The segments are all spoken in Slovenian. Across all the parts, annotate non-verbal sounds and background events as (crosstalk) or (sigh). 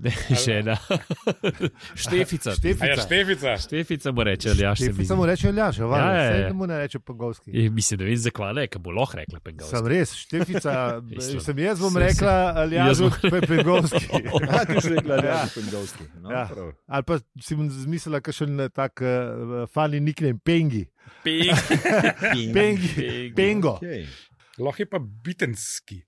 Ne, žena. (laughs) Štefica. A ja, štefica. Štefica mu reče, ali ja, še Štefica mu reče Aljaš, ja, Ja, ja, ja. ja. mu ne reče Pengovski. Je, mislim, da vem, zakaj ne, ker bo lahko rekla pengalska. Sem res, Štefica, (laughs) sem jaz bom rekla Jaz Aljaš, bom- (laughs) Pengovski. Ja, ti si rekla, Ja. je Pengovski. No, Ja. prav. Ali pa si bom zmislila, da še en tak uh, fani nickname, Pengi. Peng. Pengi. Peng. Pengo. Okej. Lahko je pa bitenski.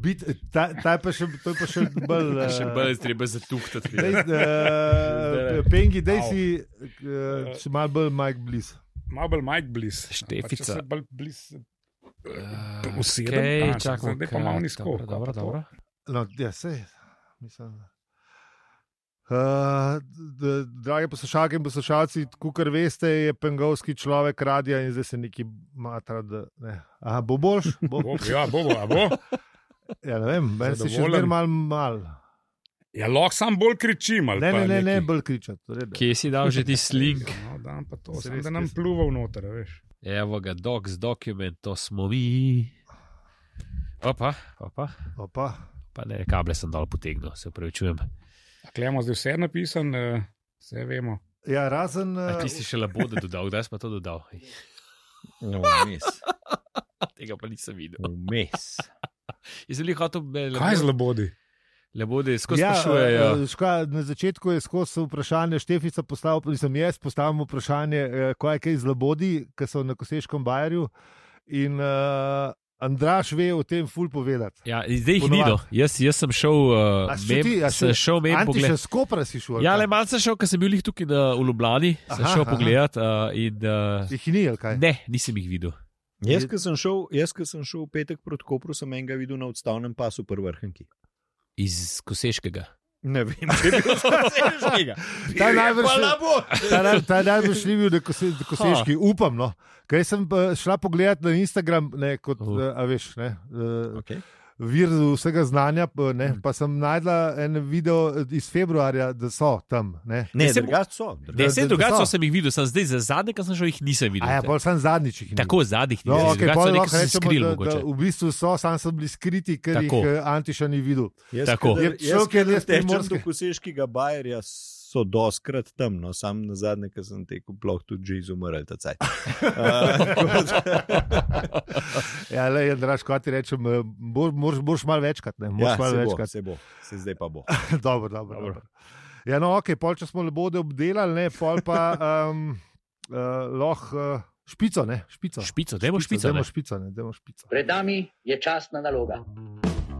Bit, ta, ta je pa še, to je pa še bolj. (laughs) Uh, Še bolj treba zatuhtati. Dej, uh, pengi, dej si uh, še malo bolj Mike Bliss. Malo bolj Mike Bliss. Štefica. Če bolj Bliss. Uh, Usedem? okej, A, čakamo, zdaj pa malo kaj- nizko, Dobro, dobro. No, ja, sej, mislim. Uh, drage poslušalke in poslušalci, kot veste, je pengovski človek radija in zdaj se neki matra. Da, ne. Aha, bo boljš? Bo? Bo, ja, bo, bo, bo. Ja, ne vem, meni se še zmeraj mal. mal. Ja, lahko sam bolj kričim. ali Ne, pa ne, ne, ne bolj kričati. Kje si dal že ti slink? No, dam pa to, Se sem, da nam res. pluva v noter, veš. Evo ga, docs dokument, to smo mi. Opa, opa. Opa. Pa ne, kable sem dol potegnil, se upravičujem. Klemo zdaj vse napisan, eh, vse vemo. Ja, razen. A Uh, ti si še labode dodal, kdaj smo to dodal? No, vmes. (laughs) Tega pa nisem videl. Vmes. Sem hotel, Kaj z labodi? labode skozi Ja, sprašujejo. eh, ška, na začetku je skozi vprašanje Štefica postavil, nisem jaz postavil vprašanje, eh, kaj je kaj z labodi, ki so na Koseškem bajerju. In uh, Andraš ve o tem ful povedati. Ja, zdaj jih ni Ponovadi. do. Jaz, jaz sem šel, uh, mem, ti- sem še- šel mem pogled. še skopra si šel. ali Ja, kaj? le malce sem šel, ker sem bil jih tukaj na, v Ljubljani, sem Aha, šel aha. pogledat uh, in uh, Jih ni, ali kaj? ne, nisem jih videl. Jaz, ki sem, šel- jaz, ki sem šel v petek proti Kopru, sem enega videl na odstavnem pasu pri vrhnki. Iz Koseškega. Ne vem, če je bil. (laughs) Ta najbrž- bo. Ta, naj- ta najbolj da kose, da koseški, upam. No. Kaj sem pa šla pogledat na Instagram, ne, kot, Uh. uh. a veš, ne, uh, Okay. Vir vsega znanja, ne, pa sem najdla en video iz februarja, da so tam. Ne. Ne, se- drugače so. Ne, vse drugače so. sem jih videl, sem zdaj za zadnje, ki sem šel, jih nisem videl. A ja, pol sem zadnjič jih. Tako zadnjih No, okay, pol so lahko rečemo, skril da, mogoče. da v bistvu so, sam so bili skriti, ker Tako. jih eh, Antiša ni videl. Jaz, Tako. kadar- Je šel, Jaz, ker ker je jaz tečem primorske. do koseškega bajerja, so doskrat tam, no, sam na zadnje, ki sem tekel, sploh tudi že izumrl ta cajt. (laughs) Ja, le, je, draž, kot ti rečem, eh, bo- moraš, moraš malo večkrat. Ne, Ja, moraš malo se bo, večkrat. se bo, se zdaj pa bo. (laughs) dobro, dobro, dobro. Ja, no, ok, pol če smo lebode obdelali, ne, pol pa (laughs) um, uh, lahko uh, špico, ne, špico. Špico, dajmo špico. Dajmo ne. špico, ne, dajmo špico. Pred nami je častna naloga.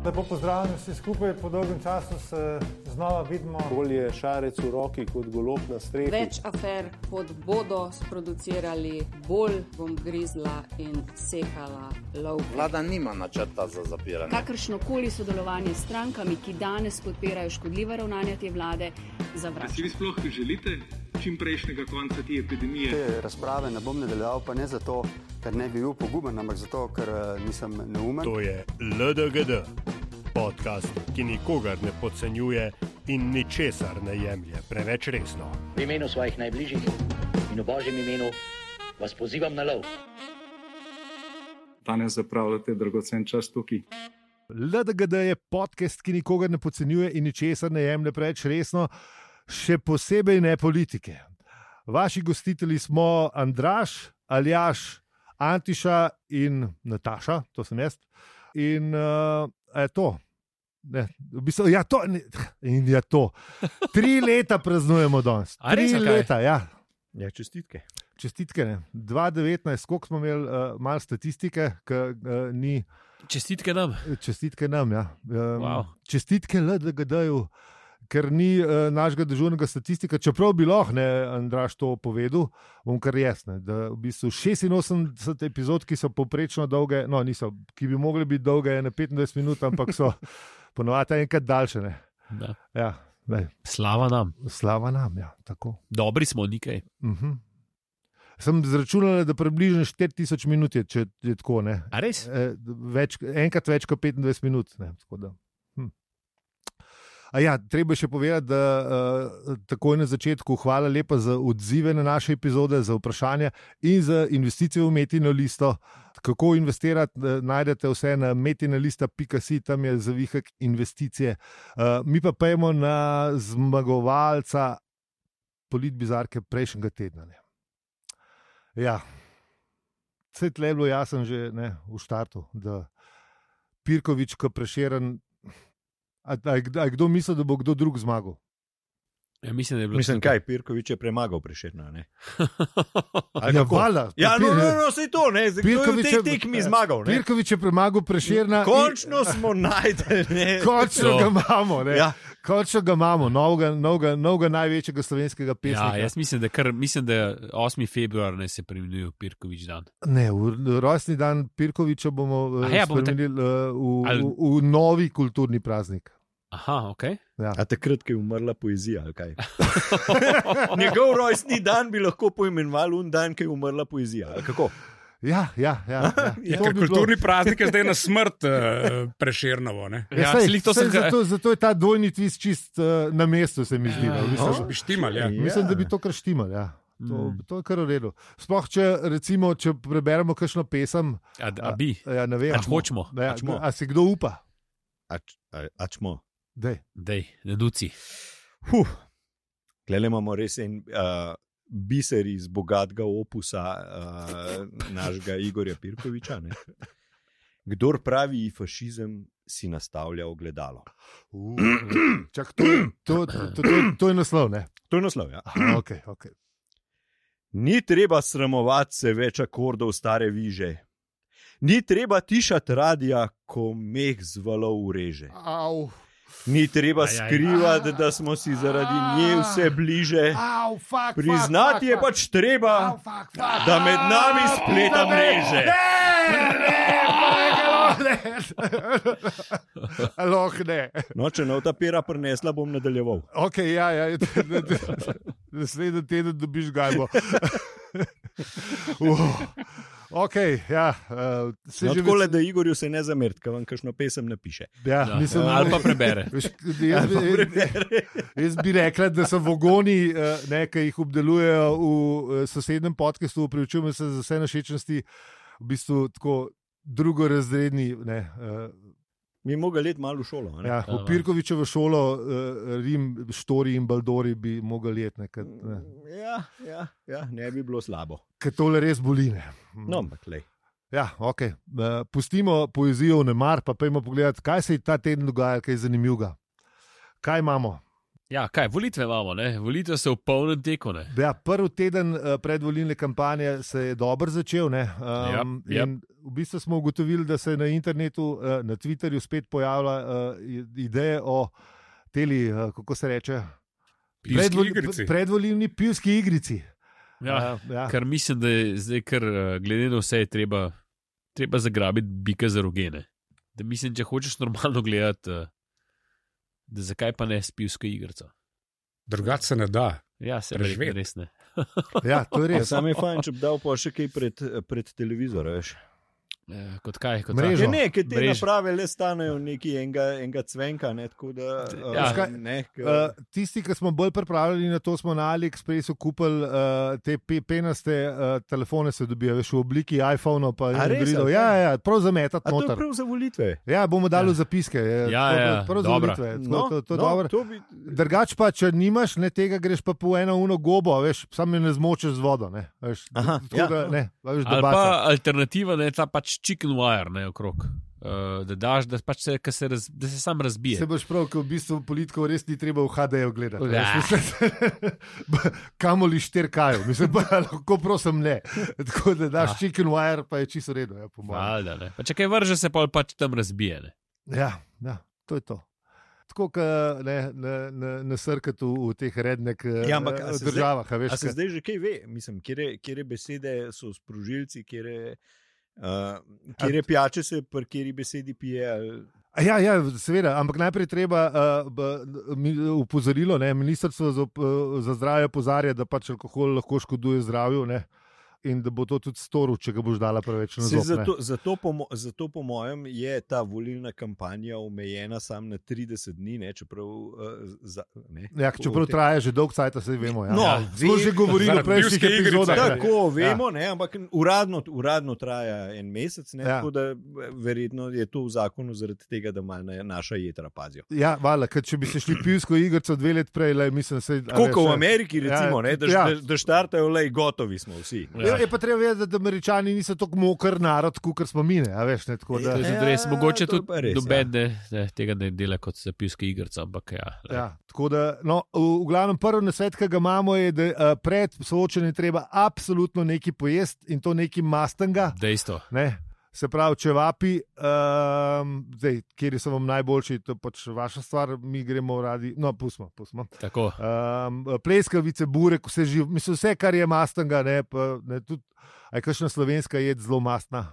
Lepo pozdravljeni vsi skupaj, po dolgem času se znova vidimo. Bolje šarec v roki kot golob na strehi. Več afer, kot bodo sproducirali, bolj bom grizla in sekala lov. Vlada nima načrta za zapiranje. Kakršno koli sodelovanje s strankami, ki danes podpirajo škodljive ravnanja te vlade, Si zavračam. vi sploh želite čim prejšnjega konca te epidemije? Te razprave ne bom nadaljeval, pa ne zato, ker ne bi bil poguben, ampak zato, ker eh, nisem neumen. To je LDGD, podcast, ki nikogar ne podcenjuje in ničesar ne jemlje preveč resno. V imenu svojih najbližjih in v božjem imenu vas pozivam na lov. Danes zapravljate dragocen čas tukaj. LDGD je podcast, ki nikogar ne podcenjuje in ničesar ne jemlje preveč resno, še posebej ne politike. Vaši gostitelji smo Andraš, Aljaš, Antiša in Nataša, to sem jaz. In uh, je to. Ne, v bistvu, ja, to ne, in je to. Tri (laughs) leta praznujemo danes. Res, Tri kaj? leta, ja. Ja, čestitke. Čestitke. ne. 2019, koliko smo imeli uh, malo statistike, ki uh, ni. Čestitke nam. Čestitke nam, ja. Um, Wow. Čestitke LDGD-ju, ker ni uh, našega državnega statistika, čeprav bi lahko, ne, Andraš, to povedal, bom kar jasne. Da v bistvu 86 epizod, ki so povprečno dolge, no, niso, ki bi mogli biti dolge, je na 25 minut, ampak so (laughs) ponovadi enkrat daljše. Ne. Da. Ja, lej, Slava nam. slava nam, ja, tako. Dobri smo, nikaj. Uh -huh. Sem zračunal, da približno 4000 minut je, če je tako. Ne. A res? Eh, več, enkrat več kot 25 minut. Ne, tako da. A ja, treba še povedati, da uh, takoj na začetku hvala lepa za odzive na naše epizode, za vprašanja in za investicije v Metino listo. Kako investirati, eh, najdete vse na metinalista.si, tam je zavihek investicije. Uh, mi pa pojmo na zmagovalca politbizarke prejšnjega tedna. Ne. Ja, vse tle je bilo jasno že ne, v štartu, da Pirkovič, ko preširen. A, a, a kdo misli, da bo kdo drug zmagal? Ja, mislim, da je bilo Mislim, tako. kaj, Pirkovič je premagal preširno. (laughs) Ja, hvala. Ja, no, no, no, sej to, ne, zdaj v Pirkovič tej je- tekmi zmagal. Ne? Pirkovič je premagal preširna. Končno smo najdeli. ne. (laughs) Končno To. ga imamo, ne. Ja. Končno ga imamo, novega, novega, novega največjega slovenskega Ja, pesnika. jaz mislim, da, kar, mislim, da je 8. februar ne se preimenuje Pirkovič dan. Ne, v rojstni dan Pirkoviča bomo A eh, ja, bomo tak- eh, v, Ali- v, v novi kulturni praznik. Aha, ok. Ja. A takrat, ko je umrla poezija, ali kaj? (laughs) Njegov rojstni dan bi lahko poimenoval un dan, ko je umrla poezija. Kako? Ja, ja, ja, ja. Ja, To Ker bi bilo- kulturni praznik je zdaj na smrt uh, preširnovo. Ne? Ja, Ja, sej, sej, sem ga- zato, zato je ta dvojni twist čist uh, na mestu, se mi zdi. no. Mislim, Mislim, da bi štimal. Ja. Mislim, da bi to kar štimal. Ja. To, Mm. to je kar v redu. Sploh, če, recimo, če preberemo kakšno pesem, A, a bi, ja, ne vem, Ač hočemo. Ja, Ačmo. a si kdo upa? Ač, a, ačmo. Dej. dej, ne duci. Huh. Glede imamo res en uh, biser iz bogatega opusa uh, našega Igorja Pirkoviča. Ne? Kdor pravi fašizem, si nastavlja ogledalo. Uh, čak, to, to, to, to, to, to je naslov. Ne? To je naslov. Ja. Aha, okay, okay. Ni treba sramovati se več akordov stare viže. Ni treba tišati radija, ko meh z valov ureže. Au, Ni treba Ajaj. skrivati, da smo si zaradi nje vse bliže. au, fuck, Priznati je pač treba, fuck, fuck. da med nami spleta mreže. Loh, ne. No, če ne ta pera prinesla, bom nadaljeval. Ok, ja, ja. Naslednji teden dobiš gajbo. (laughs) uh, ok, ja. Uh, se No, tako le, da Igorju se ne zamerti, ker vam kakšno pesem napiše. Ja, Ja, mislim, ali pa prebere. (laughs) Veš, jaz, bi- jaz bi rekla, da so vogoni, eh, ne, ki jih obdelujejo v eh, sosednjem podkastu, upravičujem se za vse našečnosti, v bistvu tako drugorazredni. Ne, eh, Mi mogli let malo v šolo. a ne? ja, v Aha. Pirkovičevo šolo, eh, Rim, Štori in Baldori bi mogli jeti, ne, ker, ne, Ja, ja, ja, ne bi bilo slabo. ker tole res boli. Ne. No, ampak lej. Ja, okay. uh, pustimo poezijo v nemar, pa pojdimo pogledat, kaj se je ta teden dogajalo, kaj je zanimivega. Kaj imamo? Ja, kaj, volitve imamo, ne? Volitve so v polnem teku, ne? Ja, prvi teden uh, predvolilne kampanje se je dobro začel. ne, Um, Yep, yep. V bistvu smo ugotovili, da se na internetu, uh, na Twitterju spet pojavlja uh, ideje o teli, uh, kako se reče, Pivski igrici. predvolilni pivski igrici. Ja, Uh, ja. Ker mislim, da je zdaj, kar eh, glede na vse, je treba, treba zagrabiti bika za rogene. Da mislim, če hočeš normalno gledati, eh, da zakaj pa ne spivska igrica. Drugače se ne da. Ja, se Preživeti. res, ne. ja, to je res. Sam je fajn, če bi dal pa še kaj pred, pred televizor. Veš. Eh, Kot kaj, kot Mrežo. Ja, ne, ker te Mrež. naprave le stanejo neki enega, enega cvenka. Ne, tako da, uh, Ja. ne, ker, Uh, tisti, ki smo bolj pripravljeni na to, smo na AliExpressu kupili uh, te pe penaste uh, telefone, se dobijo veš, v obliki iPhone, pa A res, Androidov. ali Ja, kaj? ja, prav za metati A to je prav za volitve. Ja, bomo dali Ja. zapiske. je, Ja, tako, ja, prav za dobra. volitve, tako, No, to, to, no, dobro. to bi, Drugač pa, če nimaš ne tega, greš pa po eno uno gobo, veš, sam je ne zmočeš z vodo. Ne, veš, Aha, tako ja. da, ne, veš, da pa alternativa je ta pač chicken wire, ne okrog. Uh, da daš, da, pač se, se, raz, da se sam razbije. Se boš prav, ker v bistvu politikov res ni treba v HD-ju gledati. Ja. (laughs) Kamoli šterkajo, mislim, pa (laughs) lahko prosim ne. Tako da daš Ah. chicken wire, pa je čisto redo, ja, po mojem. Valjda, ne. Pa če kaj vrže, se pa pač tam razbije. Ne. Ja, ja, to je to. Tako kot ne, ne, ne, ne srkati v, v teh rednih Ja, ampak državah. a Veš, A se zdaj že kaj ve, mislim, kje, kje besede so sprožilci, kje, uh, kje pijače se pri kjeri besedi pije. Ali... Ja, ja, seveda, ampak najprej treba uh, b- upozorilo. Ne, Ministrstvo za, op- za zdravje opozarja, da pač alkohol lahko škoduje zdravju. Ne. In da bo to tudi storil, če ga boš dala preveč na ne. Zato, zato, po, zato, po mojem, je ta volilna kampanja omejena samo na 30 dni, ne, čeprav. Uh, za, ne, Ja, čeprav traja že dolg čas, se vemo. Ja. No, ja. Smo ve- že govorili o zaradi prejšnjih epizodah. Tako Ja. vemo, ne, ampak uradno, uradno traja en mesec, ne, Ja. tako da verjetno je to v zakonu zaradi tega, da malo na- naša jedra pazijo. Ja, vala, ker če bi se šli pivsko igrico dve let prej, le, mislim, se, kot v ja. Ameriki, recimo, ne, da, ja. da, da štartajo le, gotovi smo vsi. Ja. Je pa treba vedeti, da američani niso tako moker narod, kot smo mi. Ne, a veš, ne, tako, da, To je Ja, res, mogoče to je tudi res, noben ne, ne, tega ne dela kot za pivske igrice, ampak ja. lej. Ja, tako da, no, v, v glavnem, prvi nasvet, ki ga imamo, je, da uh, pred soočenjem treba absolutno nekaj pojesti in to nekaj mastanga. Dejstvo. Ne? Se pravi, če vapi, um, zdaj, kjer so vam najboljši, to je pač vaša stvar, mi gremo radi. No, pustimo, pustimo. Tako. Um, pleskavice, burek, vse živo, mislim, vse, kar je mastanga, ne, pa, ne, tudi, a je kakšna slovenska jed zelo mastna,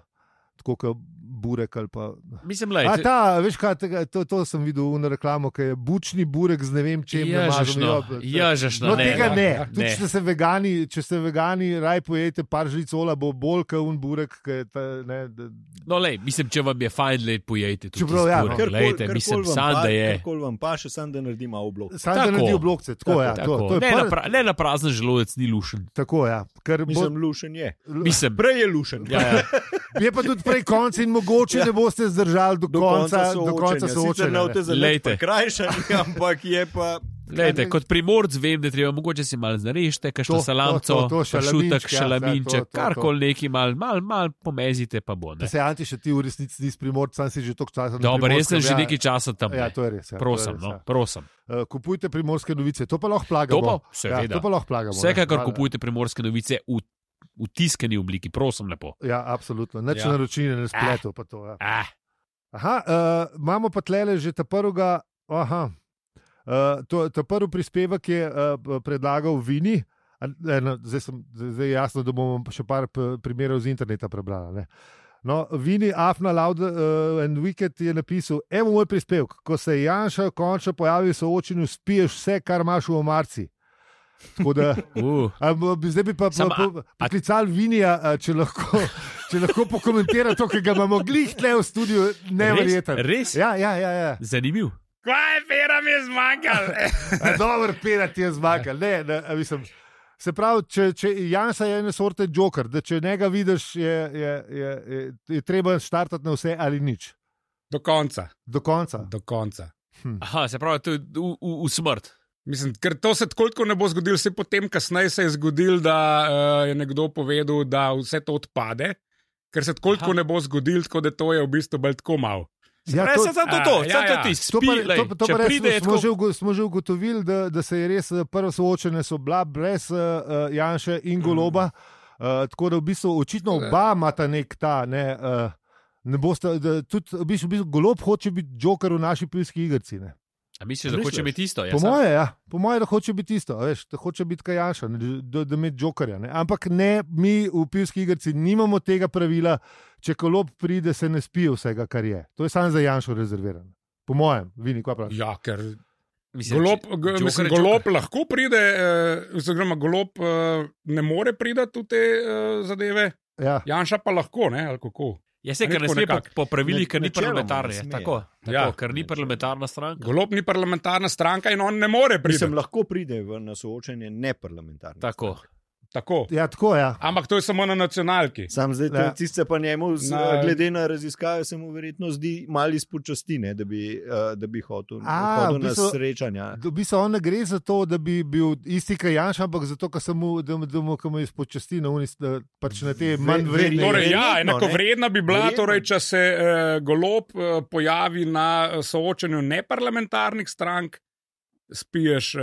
tako kot burek ali pa. Mislim, lej, A ta, veš kaj, tega, to, to sem videl v reklamo, ki je bučni burek z ne vem čem. Namažen, ja, ježešno, No, ne, tega no, ne. ja, Tudi ne. če ste vegani, če ste vegani, raj pojete par žlic ola, bo bolj kot un burek. Ta, ne, da, No, lej, mislim, če vam je fajn, da pojejte tudi Čeprav, ja, no. burek, glejte, mislim, sam, da je. Karkoli vam pa še, sam da naredim malo blok. Sam da Tako. naredijo blokce. Tako, Tako, ja, Tako, to, to je ne, na prv- pra, ne na prazen želodec ni lušen. Tako, ja. Ker bo, Mislim, lušen je. Mislim, Prej je lušen. ja, ja. je pa tudi prej konc in mogoče ne boste zdržali do, Do konca, konca do konca soočenja. Lejte. leto krajšani, (laughs) ampak je pa. Lejte, kot primorc vem, da treba mogoče si malo narežete, To, kakšno salamco, šutek, šalaminček, ja, šalaminček, karkoli neki mal, mal, mal pomezite, pa bo. Ne. se Anti še ti v resnici nisi primorc, sam si že toliko časa. na Dobro, jaz sem že ja. nekaj časa tam. Ja, ne. to je res. Ja, Prosim, je res, no, ja. prosim. Uh, kupujte primorske novice, to pa lahko plagamo. To pa, ja, seveda. to pa lahko plagamo. Vsekakor kupujte primorske novice v, v tiskani obliki, prosim lepo. Ja, absolutno. Neč Ja. naročine na spletu. pa To, ja. Ah, Aha, uh, imamo pa tlele že ta prvega. Aha, uh, to, ta prvi prispevek je uh, predlagal Vini. A, ne, no, zdaj, sem, zdaj je jasno, da bomo še par primerov z interneta prebrali. Ne. No, Vini, Afna, Loud uh, and Wicked je napisal: Evo moj prispevek, ko se je Janša končno pojavil v soočenju, spiješ vse, kar imaš v omarci. Tako da, uh, a, b- zdaj bi pa Samo, a- poklical Vinija, če lahko, (laughs) če lahko pokomentira to, ki ga imamo glih tle v studiu, neverjeten. res? Ja, ja, ja. ja. zanimiv. Kaj pera mi je zmanjkalo? (laughs) A, Dobro, pera ti je zmagal. Ne, ne, a, mislim, se pravi, če, če Jansa je ena sorte joker, da če njega vidiš, je, je, je, je, je treba štartati na vse ali nič. Do konca. Do konca. Do konca. Aha, se pravi, to je v, v, v smrt. Mislim, ker to se tako ne bo zgodilo, se potem kasneje se je zgodilo, da uh, je nekdo povedal, da vse to odpade, ker se tako ne bo zgodilo, tako da to je v bistvu bolj tako malo. Ja, Prej sem samo to, to, ja, samo to ja. ti To spi, pa, lej, to, to če pa pride, je smo, tako- že, smo že ugotovili, da, da se je res eh, prvo soočenje so bila brez uh, Janša in Goloba. Uh, tako da v bistvu očitno oba imata nek ta. Ne, uh, ne boste, da, tudi, v bistvu, v bistvu Golob hoče biti joker v naši pivski igrici. Ne. A misliš, da hoče biti isto? Ja, Po moje, ja. po moje, da hoče biti isto, veš, da hoče biti kajanša, da, da ima jokerja. Ne. Ampak ne, mi v pivski igrici nimamo tega pravila, če kolob pride, se ne spije vsega, kar je. To je samo za Janšo rezervirano. Po mojem, vini, kaj praviš. Ja, ker Mislim, golob, če- mislim, golob lahko pride, eh, oziroma golob eh, ne more priti v te eh, zadeve, Ja. Janša pa lahko, ne, ali kako. Ja, se, ker ne sme po, nekako. po pravilih, ker ni sme. Tako, tako Ja. ker ni parlamentarna stranka. Golob ni parlamentarna stranka in on ne more priti. Mislim, lahko pride v na soočenje neparlamentarno. Tako. Tako. ja, tako je. Ja. Ampak to je samo na nacionalki. Sam zdaj, Ja. tiste pa njemu, z, Na- glede na raziskave, se mu verjetno zdi malo izpočasti, ne, da bi, uh, da bi hotel, A, hodil v bistvu- na srečanja. V bistvu on ne gre za to, da bi bil isti kajanš, ampak zato, ker mu, da, da mu, mu izpočasti na, unis, da, pač na te manj Ve- vredne. Torej, ja, enako ne. vredna bi bila, Verjetno. torej, če se uh, golob uh, pojavi na eh, soočenju neparlamentarnih strank, spiješ uh,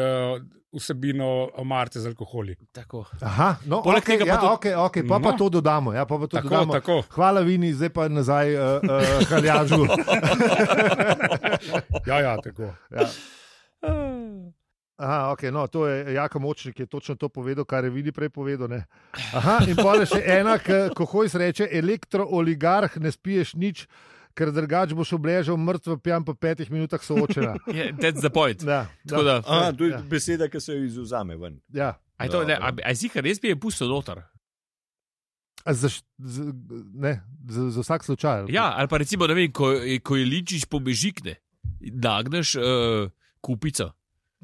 vsebino omarce z alkoholi. tako. Aha, no, Poleg okay, tega pa ja, tudi- okay, okay, pa, pa No. to dodamo. Ja, pa pa to Tako, dodamo. tako. Hvala, Vini, zdaj pa nazaj uh, uh, Haljažu. (laughs) Ja, ja, tako. ja. Aha, okay, no, to je Jaka Močnik, ki je točno to povedal, kar je Vini prej povedal. Ne. Aha, in pa še ena, k- ko hojs reče: elektrooligarh, ne spiješ nič, ker drugač boš obležal mrtvo pijan po petih minutah soočena. (laughs) Yeah, that's the point. Ja, Tako da, A, to je Ja. ja. beseda, ki se jo izuzame ven. ja. a je to, ne, a, a zika res bi je pusto noter. Za, š- z- ne, za, za vsak slučaj. ali Ja, ali pa recimo, ne vem, ko, ko je ličiš pomežikne, nagneš uh, kupico.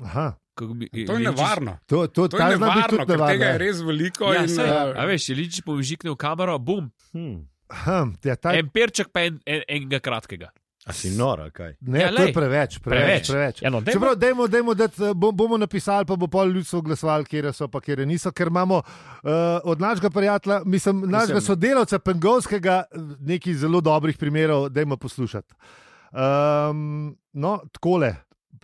Aha. Kako bi- To je ličiš- nevarno. To, to, To je nevarno, ker tega nevarno. je res veliko. Ja, in, saj, eh, a veš, ličiš pomežikne v kamero, bum, Hmm. Aha, ja, ta, en perček pa en, en, enega kratkega. A si nora, kaj? ne, Ja, to je preveč. Preveč. preveč, preveč. Ja, no, dajmo. Čeprav, dajmo, dajmo, da bom, bomo napisali, pa bo pol ljudstvo glasovali, kje so, pa kje niso, ker imamo uh, od našega prijatelja, mislim, našega sodelavca Pengovskega, nekaj zelo dobrih primerov, dajmo poslušati. Um, no, takole.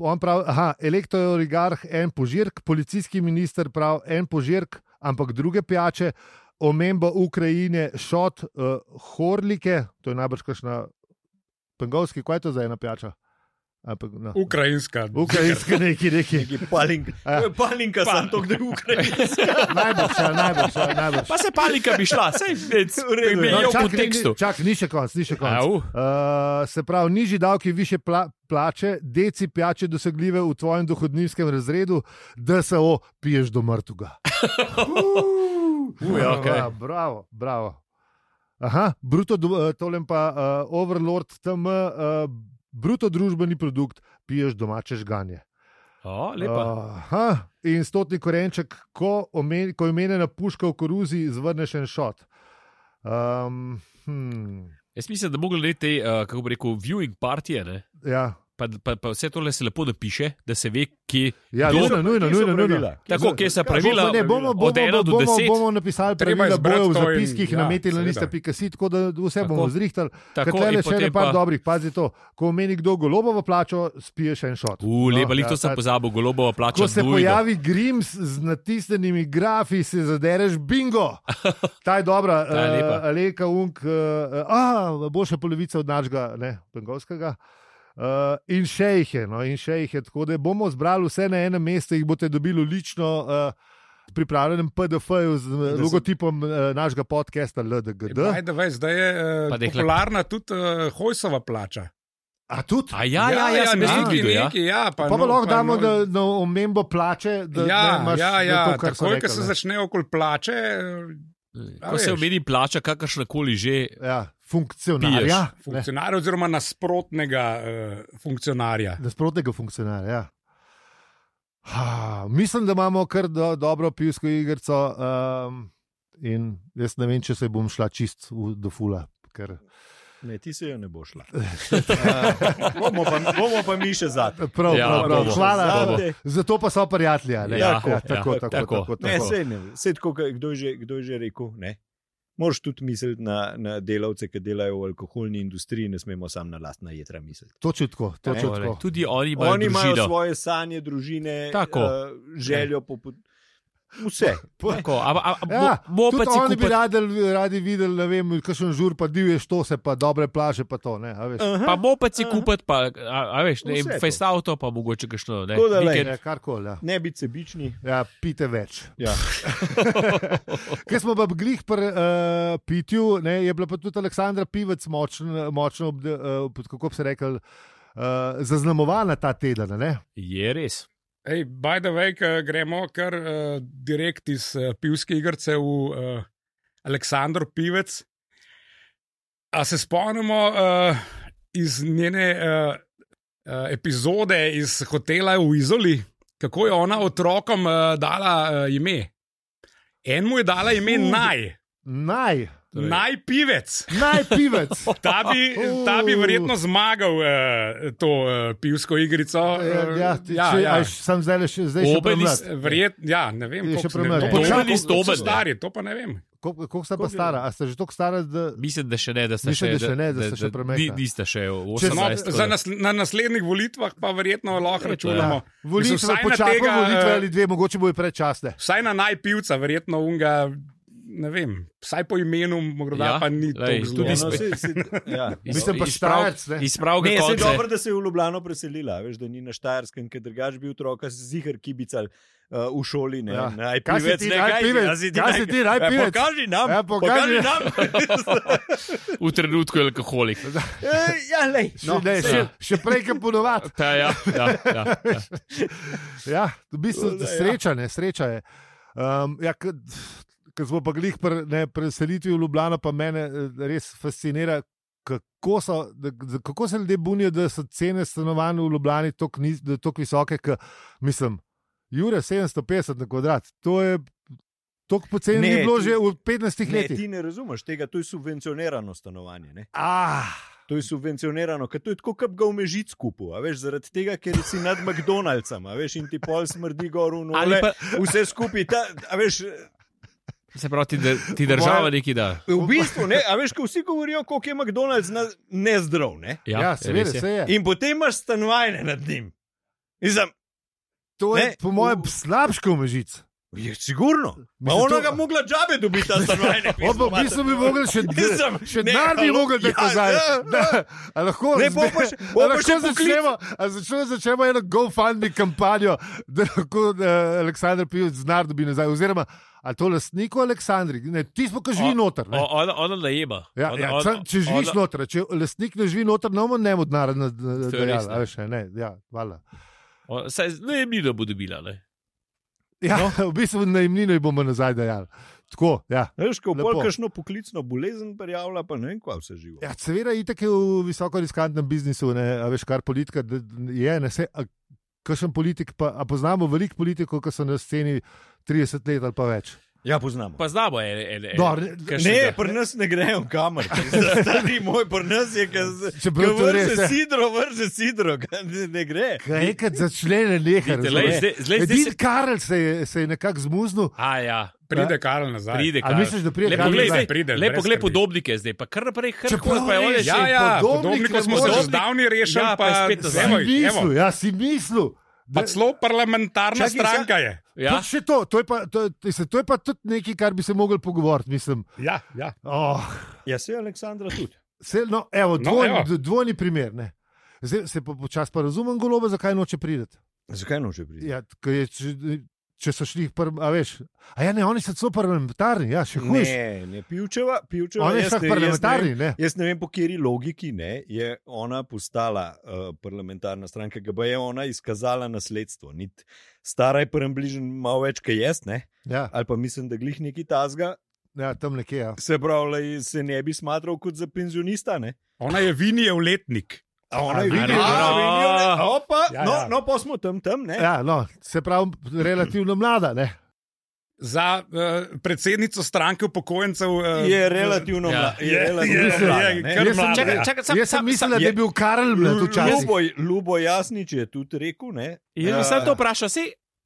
On pravi, aha, elektrooligarh, en požirk, policijski minister pravi, en požirk, ampak druge pijače, omemba Ukrajine, šot, uh, horlike, to je najbrž kašna pengovski, kaj je to za ena pijača? Ampak, no. Ukrajinska. Ukrajinska neki, neki. Neki palinka. Ja. To je palinka, sem to, da je ukrajinska. (laughs) Najbrž, ja, najbrž, ja, najbrž. Pa se palika bi šla, sej V bi ja. je v čak, kontekstu. Ni, čak, ni še konc, ni še konc. Uh, se pravi, nižji davki, više pla, plače, deci pijače dosegljive v tvojem dohodninskem razredu, da se o piješ do mrtuga. (laughs) Uj, okej. Ja, bravo, bravo. Aha, bruto, eh, tolem pa uh, Overlord, tam uh, bruto družbeni produkt, piješ domače žganje. O, lepa. Aha, in stotni korenček, ko, omen, ko je omenjena puška v koruzi, zvrneš en šot. Um, hm, Jaz mislim, da bi mogli te, uh, kako bi rekel, viewing partije, ne? ja, Pa, pa, pa vse tole se lepo napiše, da se ve, kje. ja Kje nujno, nujno, kje nujno, nujno. pravila? Tako, kje so pravila, Ne, bomo, bomo, od ena do bomo, deset. bomo napisali Treba pravila, bojo v to in- zapiskih, ja, ja, nametili na liste, pika si, tako da vse Tako. bomo zrihtali. Tako, Katere in še ne par pa- dobrih, pazi to. Ko omeni kdo golobovo plačo, spiješ en šot. U, lepa, No, no, to sem pozabil, golobova plača. Ko se pojavi Grims z natisnjenimi grafi, se zadereš bingo. (laughs) Ta je dobra, Ta je uh, Aleka Unk, uh, uh, boljša polovica od našega, ne, pengovskega. Uh, in še jih je, no, in še jih je. Tako da bomo zbrali vse na enem mestu, jih boste dobili lično. Uh, Pripravljenem PDF-ju z eh, logotipom uh, našega podcasta LDGD. Veš, zdaj je uh, da popularna tudi uh, Hojsova plača. A tudi? A ja, ja, ja, nekaj, tudi videl. Ja. nekaj, ja, pa, Pa, no, lahko damo no, na, na omembo plače, da ja, ne imaš ja, da ja, to, kar so takoj, ko rekli, se ne. začne okoli plače. eh, Ko se omeni plača, kakršna koli že. Ja, funkcionarja. ne. Funkcionarja oziroma nasprotnega uh, funkcionarja. Nasprotnega funkcionarja. Ja. Ha, mislim, da imamo kar do, dobro pivsko igrico. Um, in jaz ne vem, če se bom šla čist v, do fula. Ker, Ne, ti se jo ne bo šla. Uh, (laughs) bomo, pa, bomo pa mi še zadnji. prav, Ja, prav, prav. bomo. Hvala. Zate. Zato pa so prijatelji. a ne? Ja, tako, ja, tako, ja, tako, tako. tako, Ne, tako. sej ne. Sej tako, kdo je že, kdo je že rekel? Ne. Moraš tudi misliti na, na delavce, ki delajo v alkoholni industriji, ne smemo samo na lastna jedra misliti. Točno tako. Točno tako. Tudi oni imajo Oni imajo družino. svoje sanje, družine, Tako. Uh, željo po. po vse. Tako, a, a, a, Ja, bo, bo pa oni bi kupiti. radi, radi videli, ne vem, kakšen žur, pa divje štose, pa dobre plaže, pa to. Ne, a veš. Pa bo pa si kupiti, pa, a, a veš, ne, Vse to. face auto, pa mogoče kakšno, ne, da, lej, vikend. Ja, karkoli. Ja. Ne biti sebični. Ja, pite več. Ja. (laughs) Ker smo pa glih pri uh, pitju, ne, je bila pa tudi Aleksandra Pivec močno, močno obde, uh, kako bi se rekel, uh, zaznamovana ta teden. Ne? Je res. Ej, by the way, gremo kar uh, direkt iz uh, pivske igrice v uh, Aleksandr Pivec. A se spomnimo uh, iz njene uh, uh, epizode iz hotela v Izoli, kako je ona otrokom uh, dala uh, ime? En mu je dala ime. Naj, Naj, Naj Pivec. naj pivec. (laughs) Ta bi, ta bi verjetno zmagal uh, to uh, pivsko igrico. Ja, ja, ti- če, ja, ja. Sem zdaj, še, zdaj še Oben iz- premlad. Verjet, ja, ne vem, Je še Domen Koliko- iz koliko so Domen, ne. stari, to pa ne vem. Koliko sta pa stara? A ste že tako stara, da Mislim, da še ne, da ste še, da še ne, da ste še premajhna. ni- Niste še v Če No, 18. za nas, na naslednjih volitvah pa verjetno lahko računamo. ja, volitve, Mislim, vsaj na počakamo tega, volitve eh, ali dve, mogoče bojo predčasne. Vsaj na najpivca, verjetno unga, ne vem, vsaj po imenu, morda Ja, ja, pa ni lej, to tudi zelo. No, sej, sej, (laughs) ja. Mislim pa ne. Izprav ga se je konce. dobro, da se je v Ljubljano preselila, veš, da ni na Štajerskem, ker drugač bi otroka zihar kibical uh, v šoli. Ne, Ja. Naj Kaj si pivec, ti, ne, naj kaj pivec? si ti Kaj naj- si ti, naj Ja, pivec? Pokaži nam, Ja, pokaži. nam. (laughs) V trenutku je alkoholik. (laughs) Ja, lej, No, ne, še, še prej, kot ponovadi. Ta, ja, ja, ja, ja. Ja, v bistvu Tako ja. sreča, ne, sreča je. Um, ja, k, ko smo pa glih pri ne, preselitvi v Ljubljano, pa mene eh, res fascinira, kako, so, da, kako se ljudje bunijo, da so cene stanovanj v Ljubljani tako visoke, ki mislim, Jure 750 na kvadrat. To je Tako poceni ni bilo ti- že v 15 Ne, letih. ti ne razumeš tega, to je subvencionirano stanovanje. Ne? Ah, To je subvencionirano, ker to je tako, kot ga v mežic kupil, a veš, zaradi tega, ker si nad McDonald'som, veš, in ti pol smrdi gor v nole, pa- vse skupaj, ta, veš, Se pravi, ti, da- ti država neki da. v bistvu, ne, a veš, ko vsi govorijo, koliko je McDonald's na, nezdrav, ne? Ja, ja, seveda, se je. In potem imaš stanovanje nad njim. Sem, To je Ne, po mojem slabško mežic. Je sigurno. Ma Mislim, ona to- ga mogla džabe dobiti, ta stanovanje. On v bistvu bi mogel še, Nisem, še ne, denar bi mogel dati ja, nazaj. ja, Da, a lahko Ne, bo pa še- bo pa lahko še začnemo, a začnemo, začnemo eno GoFundMe kampanjo, da lahko uh, Aleksandr Pivec znar dobi nazaj. Oziroma, a to lastniku Aleksandri, ne, ti smo, ki živi noter. ne. O- Ona, ona najema. Ja, ona, ja, sam, če živiš ona- noter, če lastnik ne živi noter, ne bomo njemu denar na- na- To je dajali. ne. Ne, ja, hvala. Saj najemnino bo dobila. Ne? Ja, no. (laughs) v bistvu najemnino ji bomo nazaj dajali. Tako, ja. Veš, ko bolj kakšno poklicno bolezen prijavlja, pa ne vem, kva vse živo. Ja, seveda, itek je v visoko riskantnem biznisu, ne, a veš, kar politika je. Ne, se, a, kakšen politik, pa, a poznamo veliko politikov, ki so na sceni 30 let ali pa več. Ja, poznamo. Pa znamo, ene, ene, No, ene, ne- pri nas ne grejo kamor. (laughs) Stari moj, pri nas je, ki to res, vrže sidro, vrže sidro, ne, ne gre. Kaj enkrat začne ne neha. Vidite, lej, zdaj- zdaj- zdaj Edith se- Karel se je, se je nekako zmuznil. A, ja. Pride Karl nazaj. Pride, A Karl. misliš, da pride Karl nazaj? Pride, le brez poglej podobnike zdaj, pa kar naprej, kar pa je res, še. Ja, ja, Podobnik podobnika ne smo se že zdavni rešili, Ja, pa je pa, spet nazaj. Si mislil, ja, si mislil. pa celo parlamentarna Čakaj, stranka je. Ja, Tudi še to, to je, pa, to, je, to je pa tudi nekaj, kar bi se mogli pogovoriti. Mislim, Ja, ja. oh, Ja, se Aleksandra tudi. se, no, evo, No, dvojni, evo. dvojni primer. Ne. Zdaj se počasi pa razumem, golobe, zakaj noče priti. Zakaj noče priti? Ja, ker je, če, so šli, pr, a veš, a ja, ne, oni so celo parlamentarni, ja, še hujš. Ne, ne, pivčeva, pivčeva. Oni so ne- jaz parlamentarni, ne ne. vem- Jaz ne vem, po kateri logiki ne, je ona postala uh, parlamentarna stranka, ki pa je ona izkazala nasledstvo. Nit, stara je približno malo več, kot jaz, ne? Ja, ali pa mislim, da glih neki tazga, ja, tam nekje. Ja. se pravi, se ne bi smatral kot za penzionista. Ne? Ona je vinijev letnik. A ona je videla, no. da opa, Ja, no, ja. no, pa smo tam, tam, ne? Ja, no, se pravi, relativno mlada. Ne? Za uh, predsednico stranke upokojencev uh, Je relativno Ja. mlada. Je, Je- relativno je- mlada, je kar Jaz sem- ja. čakaj, sam, Jaz sem sam, mislil, sam, da je bil Karl mlad včasih. Ljubo, Ljubo Jasnič je tudi rekel, ne? Jaz Ja. sem samo to vprašal, se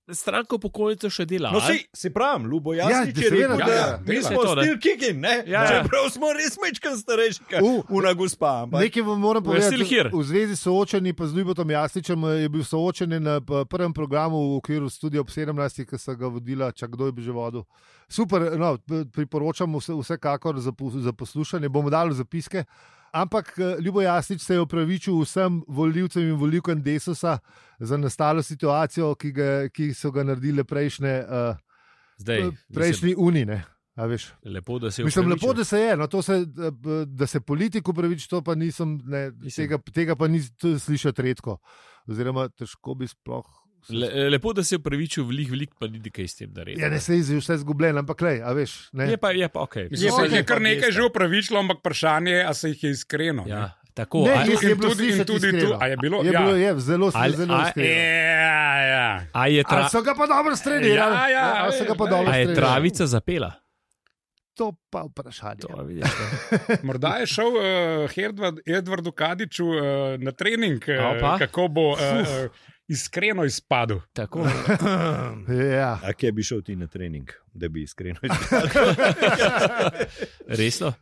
stranka upokojencev še dela. No, a? sej, se pravim, Ljubo Jasnič Ja, je rekel, ja, da ja, mi dela smo to, still kicking, ne? Ja, ja. Čeprav smo res mečkan starejši, kot U. una gospa. Ampak, Nekaj vam moram We're still povedati. here. V zvezi s soočanji pa z Ljubotom Jasničem eh, je bil soočen na p- prvem programu v okviru Studia ob 17, ki so ga vodila, čak kdo je bil že vodil. Super, no, p- priporočam vse, vsekakor za, za poslušanje, bomo dali zapiske. Ampak eh, Ljubo Jasnič se je opravičil vsem volivcem in volivkam Desusa za nastalo situacijo, ki, ga, ki so ga naredile prejšnje, uh, Zdaj, prejšnji unine. Lepo, da se je Mislim, opravičil. lepo, da se je, no, to se, da, da se politiku pravič, to pa nisem, ne, Mislim. tega, tega pa nisem slišati redko. Oziroma, težko bi sploh. Le, lepo, da se je upravičil, veliko, veliko pa ni kaj s tem naredil. Ja, ne se je vse zgubljen, ampak le, a veš. Ne. Je pa, je pa ok. Mislim, No, se jih je kar nekaj že upravičilo, ampak vprašanje je, ali se jih je iskreno. Ja, tako. Ne, a, In je bilo tudi- tudi tu- a je bilo? je, Ja. bilo, je zelo, Ali- zelo a- iskreno. Ja, ja. a je, tra, Ali so ga pa dobro strenirali? Ja, ja, ali so ga pa ej, dobro a je travica zapela? To pa vprašanje. To, vidiš, ne. (laughs) Morda je šel uh, Edward, Edwardu Kadiču uh, na trening, A uh, kako bo uh, iskreno izpadel. Tako. (clears throat) Ja. A kje bi šel ti na trening, da bi iskreno (laughs) Resno?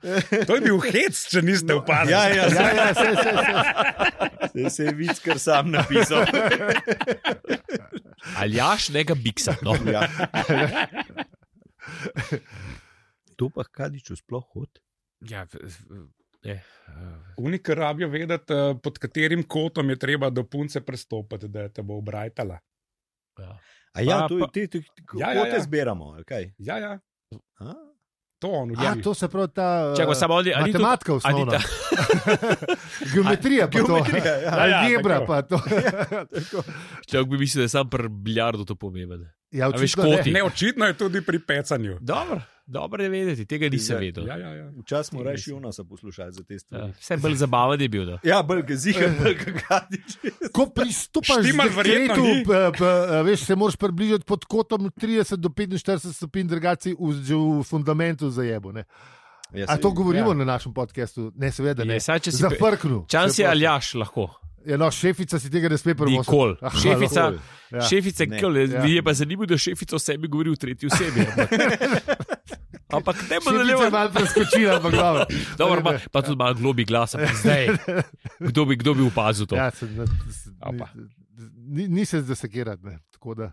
To je bil hec, če niste opazili. Ja, ja, Ja, ja, se, se, se. se, se je vic, kar sam napisal. (laughs) Aljaš nega biksa. No. Ja. To pa kadiču sploh hod. Ja, v- je, uh, Unik rabijo vedeti, uh, pod katerim kotom je treba do punce prestopiti, da te bo obrajtala. ja. A ja, Pa- to je te, te, Ja, ja, ja, ja, ja. zbiramo, kaj? Ja, ja. A? To on A, to se pravi ta. Čakaj, samo ali- ali matematika osnovna. ta- (laughs) Geometrija pa to. Geometrija, ja. Algebra tako. pa to. (laughs) Človek bi mislil, da je sam pri biljardu to pomemben. Ja, A veš, očitno ne. Ne, očitno je tudi pri pecanju. Dobro. Dobro je vedeti, tega nisem vedel. Ja, ja, ja. Včasih smo reči Jonasa poslušali za te Ja, stvari. Vse bolj zabaven je bil. Da. Ja, bolj gazika, (laughs) bolj gadič. Ko pristopaš Štimal k verjetno dekretu, ni. p- p- veš, se moraš približati pod kotom 30 do 45 stopinj, drugače v, že v fundamentu zajebo. Ne? Ja, A to govorimo ja. na našem podkastu? Ne, seveda ne. Je, pe- Zafrknu. Čas je Se prosim. aljaš lahko. Ja, no, šefica si tega ne sme prvo. Nikoli. Aha, Šefica. Ja. šefica, Ne. kole, Ja. je pa zanimivo, da šefica o sebi govori v tretji osebi. (laughs) ampak- ne bo Šefica je nadaljeval. malo preskočila, ampak dobro. (laughs) Dobro, ma, pa tudi malo globi glas, ampak (laughs) zdaj. Kdo bi, kdo bi opazil to? Ja, se, ne, s- Opa. ni, ni se zasekirati. ne, tako da,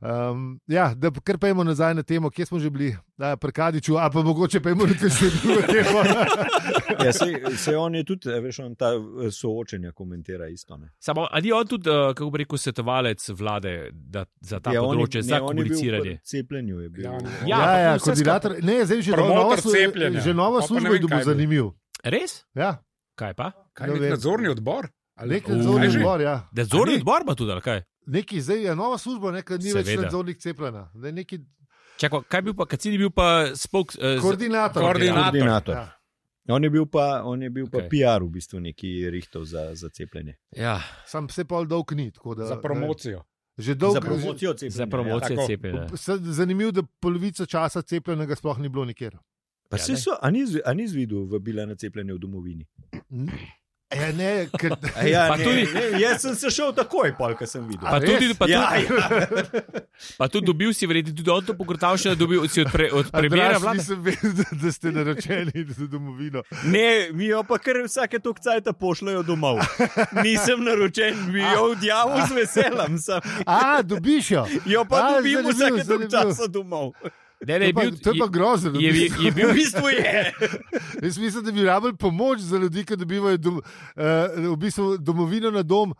Um, ja, da kar pojmo nazaj na temo, kje smo že bili, da, pri Kadiču, a pa mogoče pojmo na kaj še drugo temo. (laughs) Ja, sej, sej on je tudi, eh, veš, on ta eh, soočenja komentira isto. Ne? Samo, ali je on tudi, uh, kako bi rekel, svetovalec vlade da, za ta Ja, je- področje, ne, za je bil komuniciranje? Cepljenju je bil. Ja, Ja, Ja, ja, koordinator. Ne, zdaj že cepljenja. že ne služba vem, je dobil zanimiv. Res? Ja, Kaj pa? Kaj Ne je vem. nadzorni odbor? Nek Kaj nadzorni odbor. Ja. Nadzorni odbor ima tudi, ali kaj? Neki zdaj je nova služba, nekaj ni več Seveda. nadzornik cepljena. Zdaj neki Čakaj, kaj je bil pa, Kacini bil pa spok, uh, koordinator. Koordinator. Koordinator. Ja. On je bil pa, on je bil pa Okej. PR v bistvu neki rihtov za, za cepljenje. Ja, Sam se pol dolg ni. tako Da, Za promocijo. ne, Že dolg, za promocijo cepljenja. za promocijo tako. cepljenja. Se- Zanimivo, da polovico časa cepljenega sploh ni bilo nikjer. Pa Ja, se ne. so, a ni, a ni zvidel v bila na cepljenje v domovini? Ja, ne, ker, Ja, Pa ne, tudi- ne, jaz sem se šel takoj, pol, ko sem videl. Pa tudi, pa, ja, tudi, ja. pa tudi dobil si, verjetno tudi on to pogrtal, še da dobil si od, pre, od premijera Andraž, vlade. nisem vedel, da, ste naročeni za domovino. Ne, mi jo pa kar vsake tok cajta pošljajo domov. Nisem naročen, mi jo odjavil z veseljem. Sem. A, dobiš jo. Jo pa A, dobim zanimivo, vsake tok zanimivo. časa domov. Ne, ne, To je pa, bil, to je pa grozno. je, je, je bil (laughs) V bistvu je. Jaz mislim, da bi rabili pomoč za ljudi, ki dobivajo dom, uh, v bistvu domovino na dom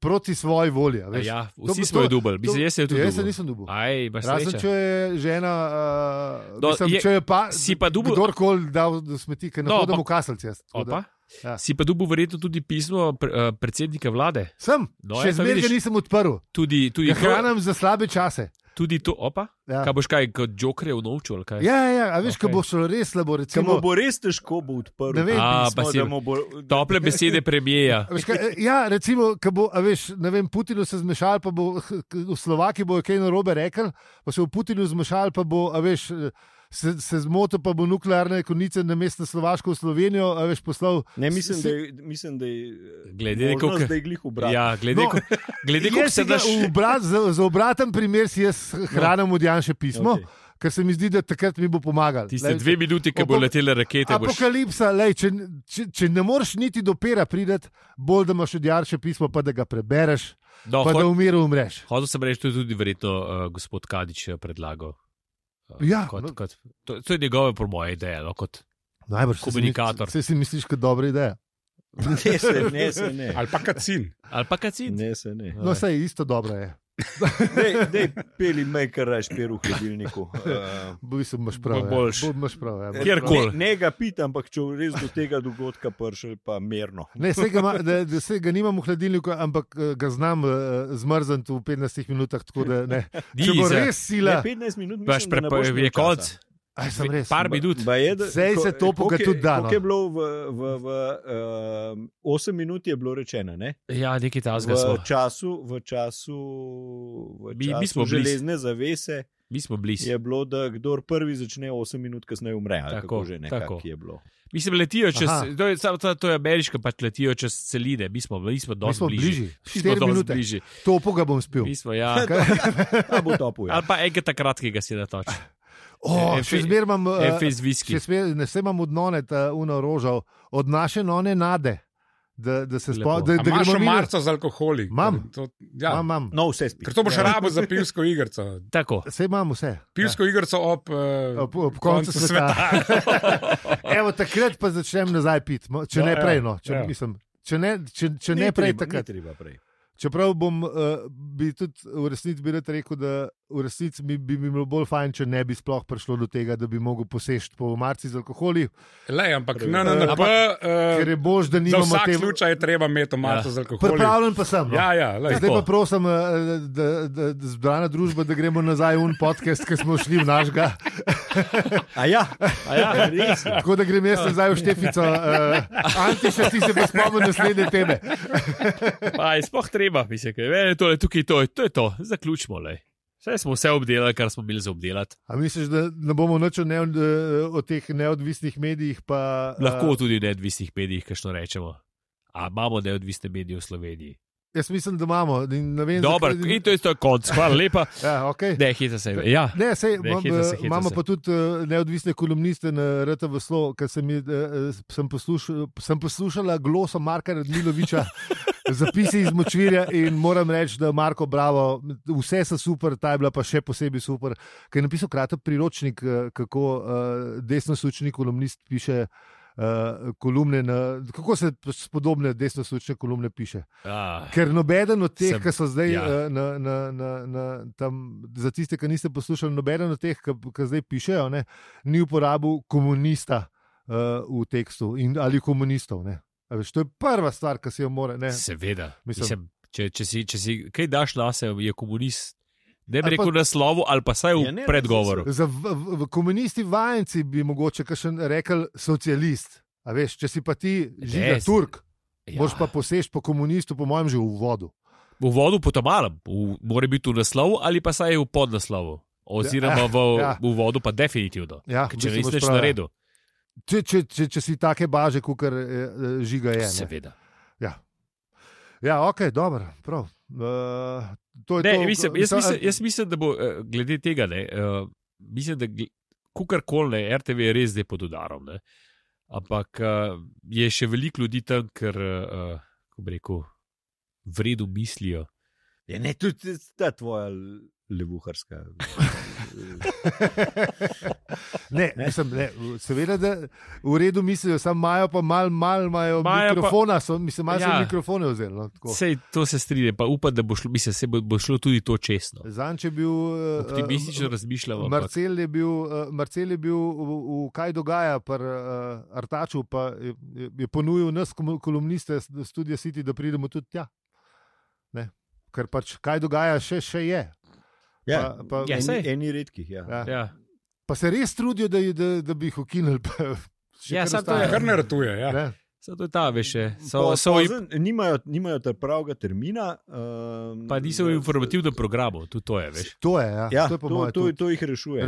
proti svoji volji. Ja, vsi to- smo jo mislim, jaz jo tudi Jaz se nisem dubil. Aj, Razen če je žena, uh, No, mislim, je- je, če je pa, si pa dubil- kdorkoli dal do smeti, ker ne No, hodim v kaselc. Jaz, tako da- Opa. Ja. Si pa dobil verjetno tudi pismo uh, predsednika vlade. Sem, No, še ja, zmeraj nisem odprl. Tudi, tudi, to, hranim za slabe čase. Tudi to, opa. Ja, Kaj boš kaj, kot Joker je vnovčil? kaj? ja, ja, ja a veš, okay. Ko bo šlo res slabo. Recimo, bo res težko bo odprl. Ne vem. A, pismo, pa si- da mu bo, Tople besede premijeja. Veš, kaj, ja, recimo, ko bo, a veš, ne vem, Putinu se zmešal, pa bo v Slovaki bo kaj narobe rekel, pa se bo Putinu zmešal, pa bo, a veš, se, se zmotil, pa bo nuklearne konice na mest na Slovaško v Slovenijo, a veš, poslal. Ne, mislim, Si- da je, mislim, da je Glede možnost, koliko- da je glih obrat. Ja, glede, No, no, glede koliko se daš. obrat, za, za obraten primer si jaz hranim od Janša pismo, okay. ker se mi zdi, da takrat mi bo pomagal. Tiste Lej, dve minuti, ki bo Opa- letele rakete, boš. Apokalipsa, lej, če, če, če ne moreš niti do pera priti, bolj da imaš od Janša pismo, pa da ga prebereš, No, pa da ho, v miru umreš. hodil sem reči, to je tudi verjetno uh, gospod Kadič eh, predlagal. Ja, kot, no. kot, to, to je njegove, po moje, ideje. No, kot, Najbrž Komunikator. Saj si misliš, da je dobra ideja. Ne, se ne, se ne. Ali pa kacin. ali pa kacin. Ne, se ne. No, sej isto dobro je. Dej, dej peli me, kar raš per v hladilniku. (laughs) Uh, bistvu imaš prav. Bo ja. boljš. Prav. Ja. Kjerkoli. ne, ne ga pitam, ampak če res do tega dogodka prišel, pa merno. Ne, saj ga, da, da se ga nimam v hladilniku, ampak eh, ga znam uh, zmrzniti v 15 minutah. tako Da, ne. (laughs) Če bo res sila, Ne, 15 minut Baš mislim, da ne prepo, boš je imel konc. Aj sem res. Par minut. Ba je, da- Sej se ko- topu ga koliko je- tudi da, no. Koliko je bilo v, v, v uh, 8 minut je bilo rečeno, ne? Ja, nekaj tasga smo. V času, v času, v Mi- mi času smo blizu. železne zavese Mi smo blizu. je bilo, da kdor prvi začne 8 minut kasneje umre. ali Tako, kako že tako. nekako je bilo. Mislim, letijo čez. Aha. To je, samo to, to je ameriška, pač letijo čez celine. Mi smo, mi smo Mi dosti smo bližje. bližji. Mi smo Štiri dosti minute. bližje. Topo ga bom spil. Mi smo, ja. (laughs) Ta bo topu. Ja. Ali pa enega takrat, ki ga si natoči. Oh, Efe- še zmeraj imam, eh, Efes viski. še zmeraj- ne se imam od none, ta uno rožal, od naše none nade. Da, da se spomnim, da, A da Imaš marco z alkoholi. Imam. To, ja. Imam, imam. No, vse spet. Ker to boš ja. rabo za pivsko igrico. Tako. Vse imam vse. Pivsko ja. igrico ob, uh, Ob, ob koncu sveta. (laughs) Evo, takrat pa začnem nazaj piti, mo- če No, ne ja, prej. No. Če, ja. mislim, če ne, če, če ne prej, takrat. Ni treba prej. Čeprav bom, uh, bi tudi v resnici bi rad rekel, da v resnici bi, bi mi bilo bolj fajn, če ne bi sploh prišlo do tega, da bi mogel posežti po marci z alkoholi. Le, ampak na NNP, Ampak, uh, ker je bož, da za nimamo vsak te- slučaj je treba imeti mato Ja. z alkoholom. Pripravljen pa sem. No. Ja, ja, lej. Zdaj pa prosim, eh, da, da, da zbrana družba, da gremo nazaj v un podcast, ki smo šli v našega. A ja, A ja, res. Tako da grem jaz nazaj v Štefico. Uh, Antiša, ti se bo spomnil naslednje teme. Pa je sploh treba, mislim, da je to, tukaj to, to je to, zaključimo le. Vse smo vse obdelali, kar smo bili za obdelati. A misliš, da ne bomo nič o, ne, o teh neodvisnih medijih? Pa, Lahko eh, tudi v neodvisnih medijih, kaj što rečemo. A imamo neodvisne medije v Sloveniji? Jaz mislim, da imamo. Dobro, zakaj- to je to konc, hvala lepa. (laughs) Ja, okay. Ne, hita se. Ja, Ne, sej, Ne, imam, hecam se, eh, hecam imamo se. pa tudi eh, neodvisne kolumniste na RTV Slo, ker sem, eh, sem, poslušal, sem poslušala gloso Marka Radmiloviča, (laughs) zapisi iz Močvirja in moram reči, da Marko, bravo, vse so super, ta je bila pa še posebej super, ker je napisal kratek priročnik, kako uh, desnosučni kolumnist piše. Uh, kolumne, na, kako se podobne desno-sučne kolumne piše. ah, Ker nobeden od teh, ki so zdaj ja. ja. na, na, na, na, tam, za tiste, ki niste poslušali, nobeden od teh, ki, zdaj pišejo, ne, ni uporabil komunista uh, v tekstu in, ali komunistov. Ne. Veš, to je prva stvar, ki si jo mora. Ne. seveda. Mislim- Mislim, če, če, si, če si kaj daš na sebe, je komunist. Ne bi pa- rekel na slovu, ali pa saj v Ja, ne, predgovoru. Za v, v, v komunisti vajenci bi mogoče še rekel socialist. A veš, če si pa ti Res. Turk, Ja. ja. boš pa posež po komunistu, po mojem, že v vodu. V vodu po tam malem, v- mora biti v naslovu ali pa saj v podnaslovu. Oziroma v, Ja. v vodu pa definitivno. Ja, če nič prav, ja. naredil, Če, če, če, če si take baže, kot eh, žiga je. ne. seveda. Ja, ok, dobro, prav. Uh, to je Ne, to, mislim, jaz, Mislim, jaz mislim, da bo eh, glede tega, ne, uh, mislim, da kukorkoli ne, RTV je res zdaj pod udarom. Ne. Ampak uh, je še veliko ljudi tam, ker, uh, kako bi rekel, v redu mislijo. Je Ja, ne tudi ta tvoja levuharska. (laughs) (laughs) Ne, Ne. mislim, ne, seveda, da v redu mislijo, samo imajo pa malo mal, Imajo pa- mikrofona, so, mislim, malo ja. Mikrofone vzeli. No, tako. Sej to se strinjam, pa upam, da bo šlo, mislim, se bo, bo šlo tudi to čestno. Zanč je bil. eh, Optimistično eh, razmišljamo. ampak- Marcel je bil, uh, Marcel je bil v, v kaj dogaja, pri uh, Artaču, pa je, je- ponudil nas, kolumniste s- Studia City, da pridemo tudi tja. Ne? Ker pač kaj dogaja, še, še je. Ja, Pa- pa- Ja, eni, eni redkih. Ja. Ja. Ja. Pa se res trudijo, da, da, da bi jih ukinili. Ja, samo to je-. Kar ne ratuje. Ja. Ne? Samo to je ta, veš, še. so, Po- so, pozen, nimajo, nimajo ter pravega termina. Um, pa niso v informativnem programu, tudi to je, veš. To je, ja. Ja, to, je po to, moje to, to jih rešuje.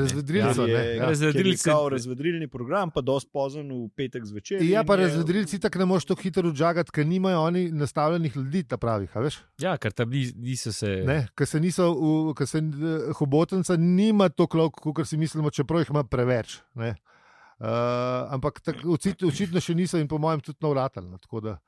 je- ne, ja. Razvedrilci- kao razvedrilni program, pa dosti pozen v petek zvečer. Ja, pa je- razvedrilci tako ne moreš tako hitro odžagati, ker nimajo oni nastavljenih ljudi, ta pravih, a veš? Ja, ker tam ni, niso se. Ne, ker se niso, ker se eh, Hobotnica nima toliko kot si mislimo, čeprav jih ima preveč. Ne. Uh, ampak tak, očitno, še niso in po mojem tudi navratali. No, da,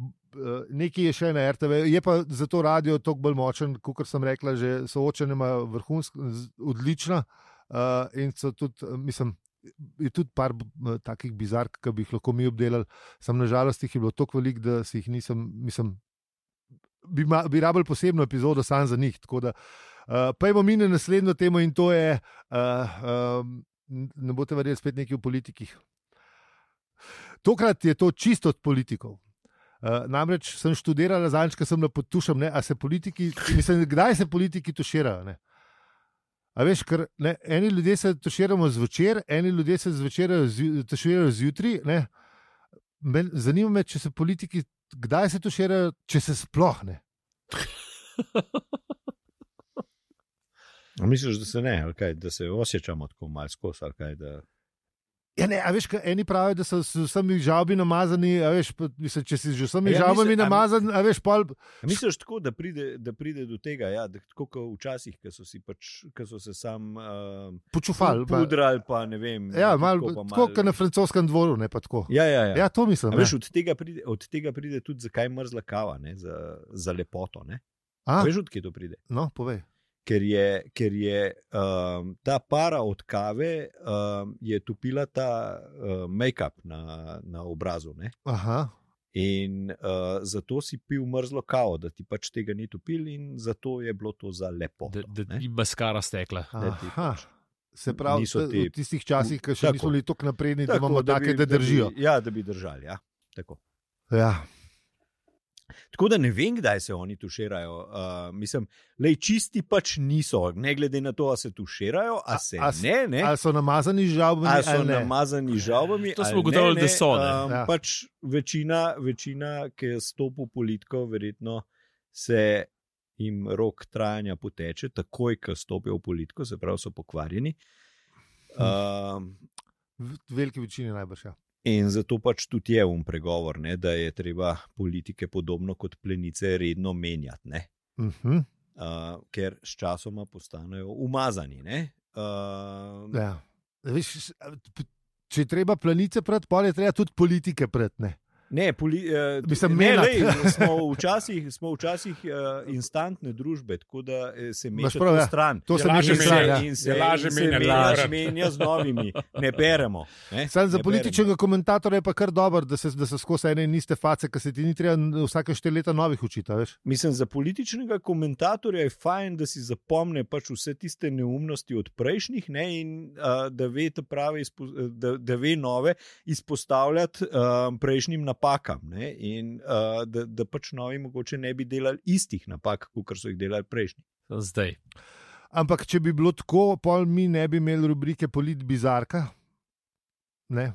uh, nekaj je še na RTV, je pa zato radio toliko bolj močen, kot sem rekla, že soočenje ima vrhunsko, odlična uh, in so tudi, mislim. Je tudi par takih bizark, ki bi jih lahko mi obdelali, samo nažalost jih je bilo tako veliko, da si jih nisem, mislim, bi, ma, bi rabili posebno epizodo sam za njih. Tako da, uh, Pejmo mi na naslednjo temo in to je, uh, um, ne boste verjeli, spet nekaj v politikih. Tokrat je to čisto od politikov. Uh, namreč sem študirala zadnjič, ko sem na potušem, ne, a se politiki, mislim, kdaj se politiki tuširajo. Ne? A veš, ker ne, eni ljudje se tuširamo zvečer, eni ljudje se zvečer tuširajo zjutraj. Men, zanima me, če se politiki, kdaj se tuširajo, če se sploh ne. (laughs) A misliš, da se ne, kaj, da se osjećamo tako malo skozi? Da... Ja, ne, a veš, eni pravijo, da so z vsemi žalbi namazani. a Veš, mislim, če si z vsemi Ja, žalbami mislim, a- namazan, a veš, pol. A misliš tako, da pride, da pride do tega, ja, da tako kot včasih, ko so, pač, ko so se sam uh, Počufali. pudrali, pa ne vem. Ja, mal, tako pa tako kot na francoskem dvoru, ne pa tako. Ja, ja, ja. Ja, to mislim. A. Veš, od, tega pride, od tega pride tudi, zakaj mrzla kava, ne, za, za lepoto. Ne. A, Veš, odkje to pride? no, povej. Ker je, ker je um, ta para od kave um, je topila ta uh, make-up na, na obrazu. Ne. Aha. In uh, zato si pil mrzlo kavo, da ti pač tega ni topil, in zato je bilo to za lepo. Da, da ti maskara stekla. Da ti Aha. pač Se pravi, niso ti- v tistih časih, ki še Tako. nismo bili tako napredni, da Tako, imamo take, bi- da držijo. Bi, ja, da bi držali. Ja. Tako. Ja. Tako da ne vem, kdaj se oni tuširajo. Uh, mislim, le čisti pač niso, ne glede na to, ali se tuširajo, ali se a s- ne. ne. Ali so namazani z žalbami, Ali so ali namazani z žalbami? To smo ugotovili, da so, ne. Um, Ja. ja. pač večina, večina, ki je stopil v politiko, verjetno se jim rok trajanja poteče, takoj, ko stopijo v politiko, se pravi, so pokvarjeni. Um, V veliki večini najbrž. Ja. In zato pač tudi je um pregovor, ne, da je treba politike podobno kot plenice redno menjati, ne, Uh -huh. uh, ker s časoma postanejo umazani. Ne, uh, ja. Veš, če je treba planice pred, pa je treba tudi politike pred. Ne? Ne, poli, uh, Mislim, ne lej, (laughs) smo včasih, smo včasih uh, instantne družbe, tako da eh, se Imaš meša prav, to ja. stran. To Je se menjati, menja. ja. In se, menjati, menja, ja. menja z novimi, ne beremo. Ne, Sam za ne političnega komentatorja je pa kar dobro, da se, da se skozi ene in iste face, ki se ti ni treba vsake štiri leta novih učiti. Mislim, za političnega komentatorja je fajn, da si zapomne pač vse tiste neumnosti od prejšnjih ne, in uh, da, ve prave izpo, da, da ve nove izpostavljati uh, prejšnjim napakam. Ne, in uh, da, da pač novi mogoče ne bi delali istih napak, kot so jih delali prejšnji. Zdaj. Ampak če bi bilo tako, pol mi ne bi imeli rubrike Polit Bizarka. Ne.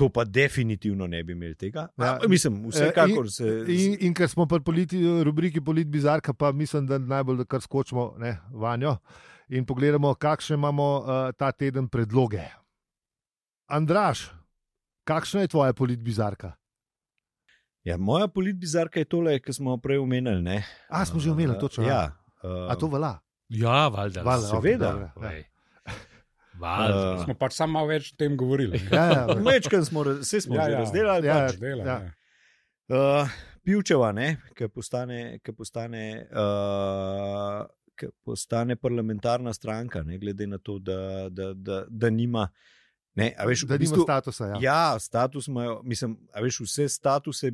To pa definitivno ne bi imeli tega. Ja. Ja, mislim, vsekakor se. In, in ker smo pri politi, rubriki Polit Bizarka, pa mislim, da najbolj da kar skočimo ne, vanjo in pogledamo, kakšne imamo uh, ta teden predloge. Andraš, kakšna je tvoja Polit Bizarka? Ja, moja politbizarka je tole, ki smo prej omenili. Ne? A, smo že omenili, točno. Ja, uh, A to velja? Ja, valjda. Valjda, seveda. dobro, ja. Valjda. Uh, Smo pač samo malo več o tem govorili. (laughs) Ja, ja, Mečkaj smo, vse smo Ja, ja, ja. razdelali. Ja, pač. Dela, Ja. ja. Uh, Pivčeva, ki postane, ki postane, uh, ki postane parlamentarna stranka, ne glede na to, da, da, da, da nima. Ne, a veš, da v nima bistvu, statusa. Ja. ja, status imajo, mislim, a veš, vse statuse,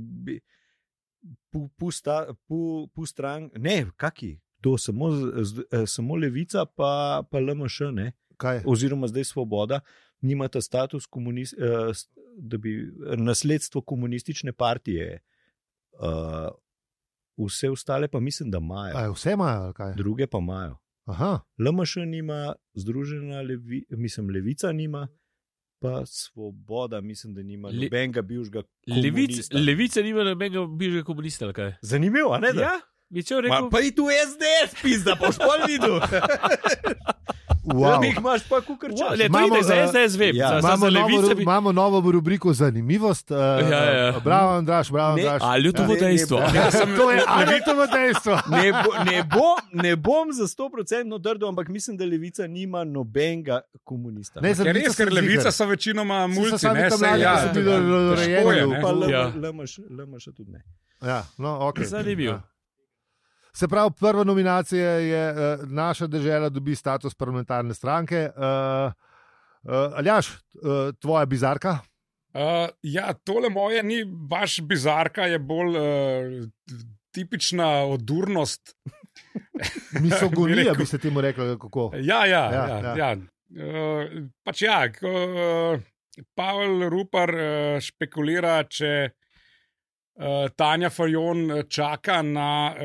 pu, pu, sta, pu, pu stran, ne, kaki, to samo, z- eh, samo levica, pa, pa LMŠ, ne, Kaj? oziroma zdaj svoboda, nimata status komunist, eh, da bi nasledstvo komunistične partije. Uh, vse ostale pa mislim, da A, imajo, je vse imajo, kaj? druge pa imajo. Aha. LMŠ nima, združena levi, mislim, levica nima, pa svoboda, mislim, da nima Le- nobenega bivšega. Levic, komunista. levica nima nobenega bližnjega komunista. ali kaj? Zanimivo, a ne? da? Ja, bi če Ma, rekel. pa i tu SDS, pizda, pa špol videl. (laughs) Wow. Imaš pa kukar Wow, čas. le, to Imamo, za SDS web. ja. za, Imamo za novo, bi... imamo novo rubriko Zanimivost. Uh, Ja, ja. Bravo, Andraš, bravo, Ne, Andraš. Ali je to Ne, bo ne, dejstvo? ne, (laughs) Ja, to je Anetovo dejstvo. (laughs) Ne, bo, ne, bo, ne bom za 100% trdil, ampak mislim, da levica nima nobenega komunista. Ne, za Ker levico res, ker sem levica ziher. so večinoma so multi, sami ne tam se mladi, ja, ki so bili težko rojeni je, v- ne. pa Ja. LMŠ, LMŠ tudi ne. Ja, no, okay. Zanimivo. Ja. Se pravi, prva nominacija je uh, naša država, dobi status parlamentarne stranke. Uh, uh, Aljaš, uh, tvoja bizarka? Uh, ja, tole moje ni baš bizarka, je bolj uh, tipična odurnost. (laughs) Misogonija (laughs) bi se temu reklo. Kako? Ja, ja, Ja, ja. ja. ja. ja. Uh, pač ja, ko uh, Pavel Rupar uh, špekulira, če uh, Tanja Fajon uh, čaka na uh,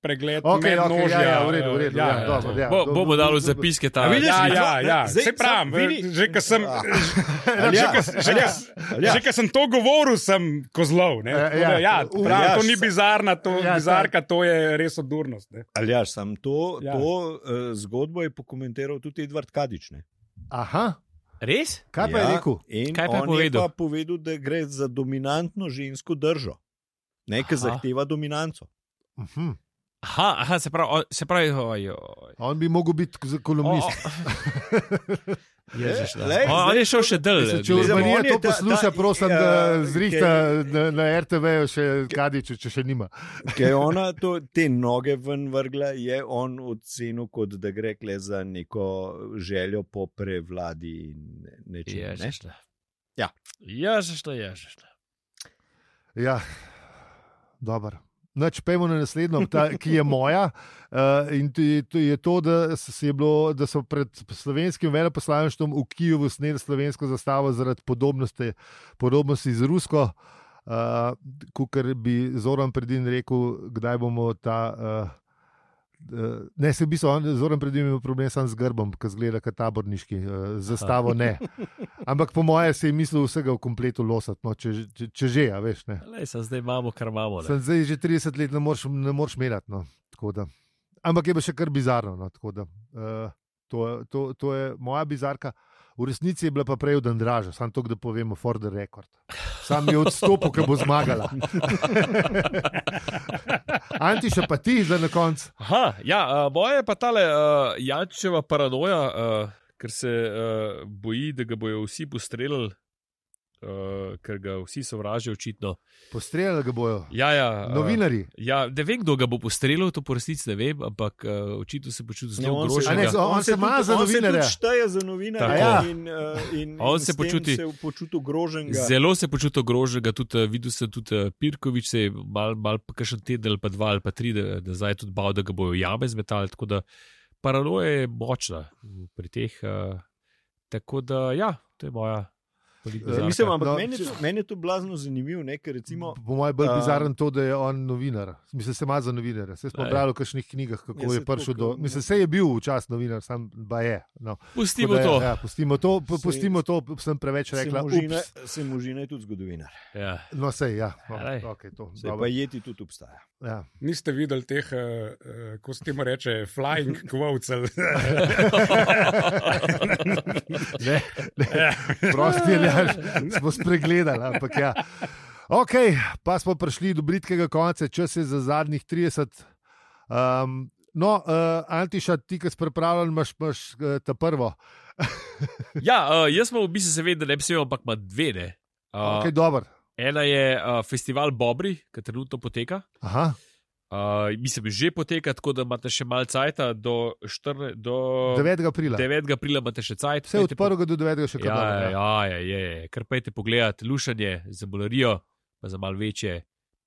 pregled Okay, okay, mednožja. ja, ja, v redu, v redu, uh, ja, dobro, ja. Bo, Do- bomo dali zapiske ta A vidiš, Ja, Zdaj, ja, ja. zdaj Se pravim, vidi- že ko sem, Aljaš, Aljaš. že ko sem to govoril, sem kozlov. Ne? Eh, ja. da, ja, pravim, to ni bizarna, to, Ja, bizarka, to je res odurnost. Ne? Aljaš, sam to, Ja. ja. to uh, zgodbo je pokomentiral tudi Edvard Kadič. Ne? Aha, Res? kaj pa je rekel? In Kaj pa je on povedal? je pa povedal, da gre za dominantno žensko držo, nekaj Aha. zahteva dominanco. Uh -huh. Aha, aha se pravi, on- se pravi, oj, oj. On bi mogel biti z- kolumnist. (laughs) Ježiš, da. Lej, on, on zdaj- je šel še dlje. Mislim, če Urbanija to posluša, ta- prosim, ja, da zrihta ker- na, na RTV-ju še Kadiču, če še nima. (laughs) Ker je ona to, te noge ven vrgla, je on ocenil, kot da gre kle za neko željo po prevladi in nečem. Ne? Ježiš, da. Ja. Ježiš, ježiš. Ja, Dobro. Nač pejmo na naslednjo, ta, ki je moja. Uh, (laughs) in to je, to je to, da, je bilo, da so pred slovenskim veleposlaništvom v Kijevu sneli slovensko zastavo zaradi podobnosti, podobnosti z rusko. Uh, Kukar bi Zoran predin rekel, kdaj bomo ta. Uh, ne, se v bistvu zelo predvsem imel problem sam z grbom, ki zgleda kot taborniški, uh, zastavo ne. (laughs) Ampak po moje se je mislil vsega v kompletu losati, no, če, če, če že, a veš. Ne. Lej, zdaj imamo, kar imamo. Sem zdaj že 30 let, ne moreš, ne moreš merati. No, Ampak je pa še kar bizarno. No, da, uh, to, to, to je moja bizarka. V resnici je bila pa prej od Andraža, samo to, da povemo, for the record. Sam je odstopil, ker bo zmagala. (laughs) Anti, še pa ti za na koncu. Ja, uh, moje je pa tale uh, Jančeva paranoja, uh, ker se uh, boji, da ga bojo vsi postreljali. Uh, ker ga vsi sovražijo, očitno. Postreljali ga bojo. Ja, ja, Novinari. Uh, ja, ne vem, kdo ga bo postreljal, to po resnici ne vem, ampak uh, očitno se počuti zelo ogrožen. On, on, on se ima za novinarja. On se šteje za novinarja. Ja. In, uh, in, on in se počuti, se počuti ogrožen. Zelo se počuti ogrožen. Tudi videl sem tudi uh, Pirkovič, se je mal, mal kakšen teden ali pa dva ali pa tri, da, da zdaj tudi bal, da ga bojo jame zmetali. Tako da paranoja je močna pri teh. Uh, tako da ja, to je moja. Uh, mislim, ampak no, meni, je to, meni je to blazno zanimivo. Ne, recimo, po mojem je bolj bizaren to, da je on novinar. Mislim, se ima za novinarja. Se smo brali v kakšnih knjigah, kako ja, je prišel do. Mislim, se je bil včasih novinar, sam pa je. No. Pustimo, to. Ja, pustimo to. Pustimo to, sem preveč rekla. Se možina je tudi zgodovinar. Ja. No, sej, ja. No, okay, to, se pa jeti tudi obstaja. Ja. Niste videli teh, uh, ko se temu reče, flying (laughs) quotes. ne, ne. (laughs) Prosti je (laughs) smo spregledali. Ampak ja. Ok, pa smo prišli do britkega konca, čas je za zadnjih 30. Um, no, uh, Antiša, ti, ki si pripravljen, imaš, imaš uh, ta prvo. (laughs) ja, uh, jaz sem v bistvu seveda, da ne bi smel, ampak ima dve. Ne. Uh, okay, dober. Ena je uh, festival Bobri, ki trenutno poteka. Aha. Uh, mislim, že poteka, tako da imate še malo časa, do, do 9. aprila. 9. aprila imate še čas. Vse od 1. do 9. še kaj. Ja, ja, ja, ja, je, je. kar pejte pogledat, lušanje za bolarijo, pa za malo večje,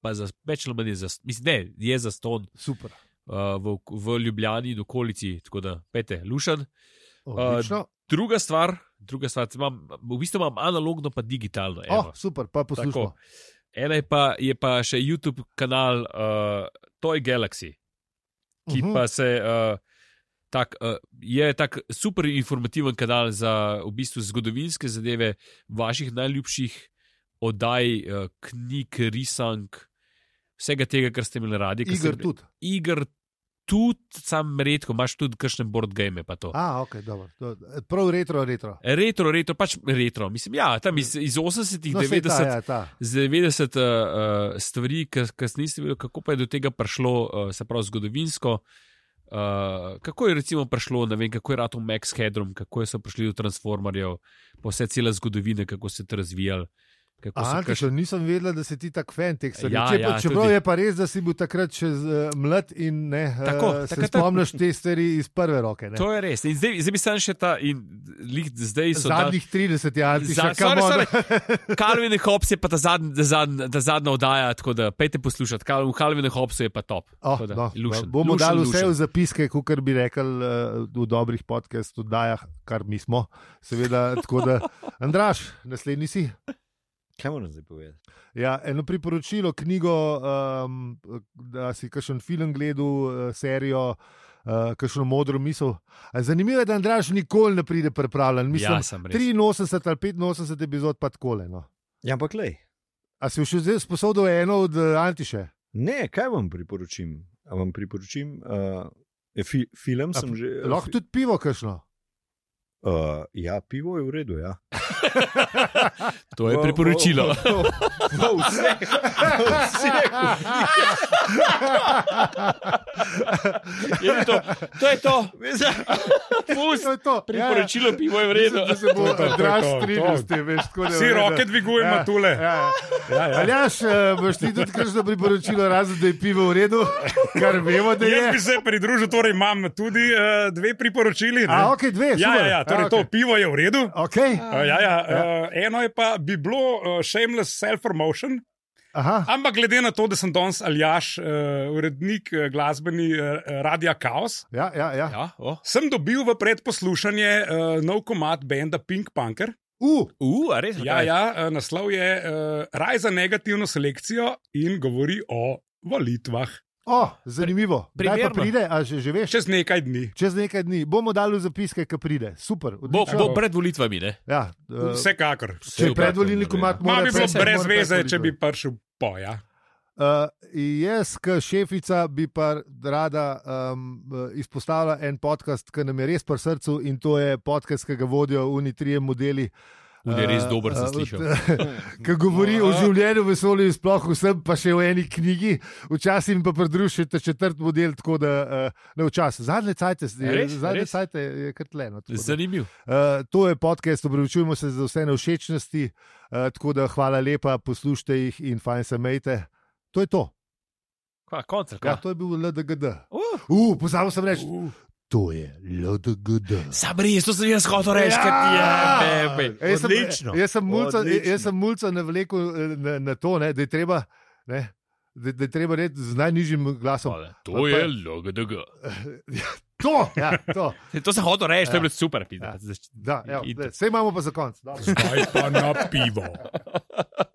pa za več ali manj za, mislim, ne, je za ston. Super. Uh, v, v Ljubljani in okolici, tako da pejte lušan. Uh, druga stvar, druga stvar, imam, v bistvu imam analogno, pa digitalno. Oh, super, pa poslušamo. Ena je pa, je pa še YouTube kanal uh, Toy Galaxy, ki uh -huh. pa se. Uh, tak, uh, je tak super informativen kanal za v bistvu zgodovinske zadeve, vaših najljubših oddaj, uh, knjig, risank, vsega tega, kar ste imeli radi. Igr tudi. Igr tudi, sam redko, imaš tudi kakšne board game. Ah, ok, dobro. Prav retro, retro. Retro, retro, pač retro. Mislim, ja, tam iz, iz 80-ih, no, 90-ih, ta, ja, ta. 90 uh, stvari, ki ste niste videli, kako pa je do tega prišlo, uh, se pravi, zgodovinsko. Uh, kako je recimo prišlo, ne vem, kako je rato Max Hedrom, kako so prišli do Transformerjev, pa vse cele zgodovine, kako se je to razvijalo. Aha, kaš... Nisem vedela, da si ti tak fan teh stvari. Ja, Če, ja, čeprav tudi. je pa res, da si bil takrat še uh, mlad in ne, tako, uh, tako, se spomniš te stvari iz prve roke. Ne? To je res. In zdaj, zdaj bi sam še ta, in lih, zdaj so zadnjih 30 let, Za, še kam. (laughs) Calvin and Hobbes je pa ta, zadn, ta, zadn, ta zadnja oddaja, tako da pejte poslušati. Calvin and Hobbesu je pa top. Oh, da, no, lušen, bomo lušen, dali lušen. vse v zapiske, kot bi rekel uh, v dobrih podcast oddajah, kar mi smo. Seveda, tako da, Andraš, naslednji si. Kaj moram zdaj povedati? Ja, eno priporočilo, knjigo, um, da si kakšen film gledal, uh, serijo, uh, kakšno modro misel. Zanimivo je, da Andraš nikoli ne pride pripravljen. Mislim, Ja, sem res. 83 ali 85 epizod pa tako. No. Ja, ampak le. A si še zdaj sposodil eno od uh, Antiše? Ne, kaj vam priporočim? A vam priporočim uh, fi, film, A sem že. Lahko tudi pivo, kakšno. Uh, ja, pivo je v redu. Ja. (laughs) To je priporočilo. V, vseh. (laughs) Je to, to je to. Pust, to je to. Priporočilo pivo je v redu. Ja, da se bo To je to, to je to, strinjal to. veš, tako da je Vsi roke dvigujemo Ja, tule. Ja, ja. Ja, ja. Aljaš, uh, boš ti tudi kakšno priporočilo, razen da je pivo v redu, kar vemo, da Jaz bi je. se pridružil, torej imam tudi uh, dve priporočili. ne. A, ok, dve, Ja, super. ja, ja, torej A, to okej. pivo je v redu. Okay. Uh, ja, ja, uh, eno je pa bi bilo uh, Shameless Self-Promotion. Aha. Ampak glede na to, da sem danes Aljaš, uh, urednik uh, glasbeni uh, Radia Chaos, Ja, ja, ja. Ja, oh. sem dobil v predposlušanje uh, nov komat benda Pink Punker. Uh, uh, a res? Ja, Kaj? ja, uh, naslov je uh, Raj za negativno selekcijo in govori o volitvah. Oh, zanimivo. Kdaj pa Primerno. pride, a že, že veš? Čez nekaj dni. Čez nekaj dni bomo dali zapiske, ki pride. Super. Bo, odlično. bo pred volitvami, ne? Ja, uh, Vsekakor. če predvolilni komat, Ma mora bi bilo brez veze, če bi prišel po. Ja. Uh, jaz, kot šefica, bi pa rada um, izpostavila en podcast, ki nam je res pri srcu in to je podcast, ki ga vodijo Unitrije modeli. Un je res Uh, dober, sem uh, slišal. (laughs) Ki govori o življenju v vesolju, sploh vsem, pa še v eni knjigi, včasih pa pridružite četrt model, tako da uh, ne včasih. Zadnje cajte, zadnje Res? cajte je kar tleno. Zanimiv. Uh, to je podcast, opravičujemo se za vse nevšečnosti, uh, tako da hvala lepa, poslušajte jih in fajn se mejte. To je to. Kva, koncert, Ja, kva? to je bil LDGD. Uh, Uh, pozabil sem reči. To je LDGD. Sam res, to sem jaz hotel reči, Ja! ker ti je, ne, Jaz sem- Odlično. Jaz sem mulca, jaz sem mulca navlekel eh, na, na to, ne, da je treba. Ne, Da, da je treba reči z najnižjim glasom. To je LGDG. (laughs) To, ja, to. (laughs) To sem hotel reči, to je Ja. bilo super. pizda. Ja. Da, evo, zdaj, Vse imamo pa za konc. Zdaj pa na pivo. (laughs)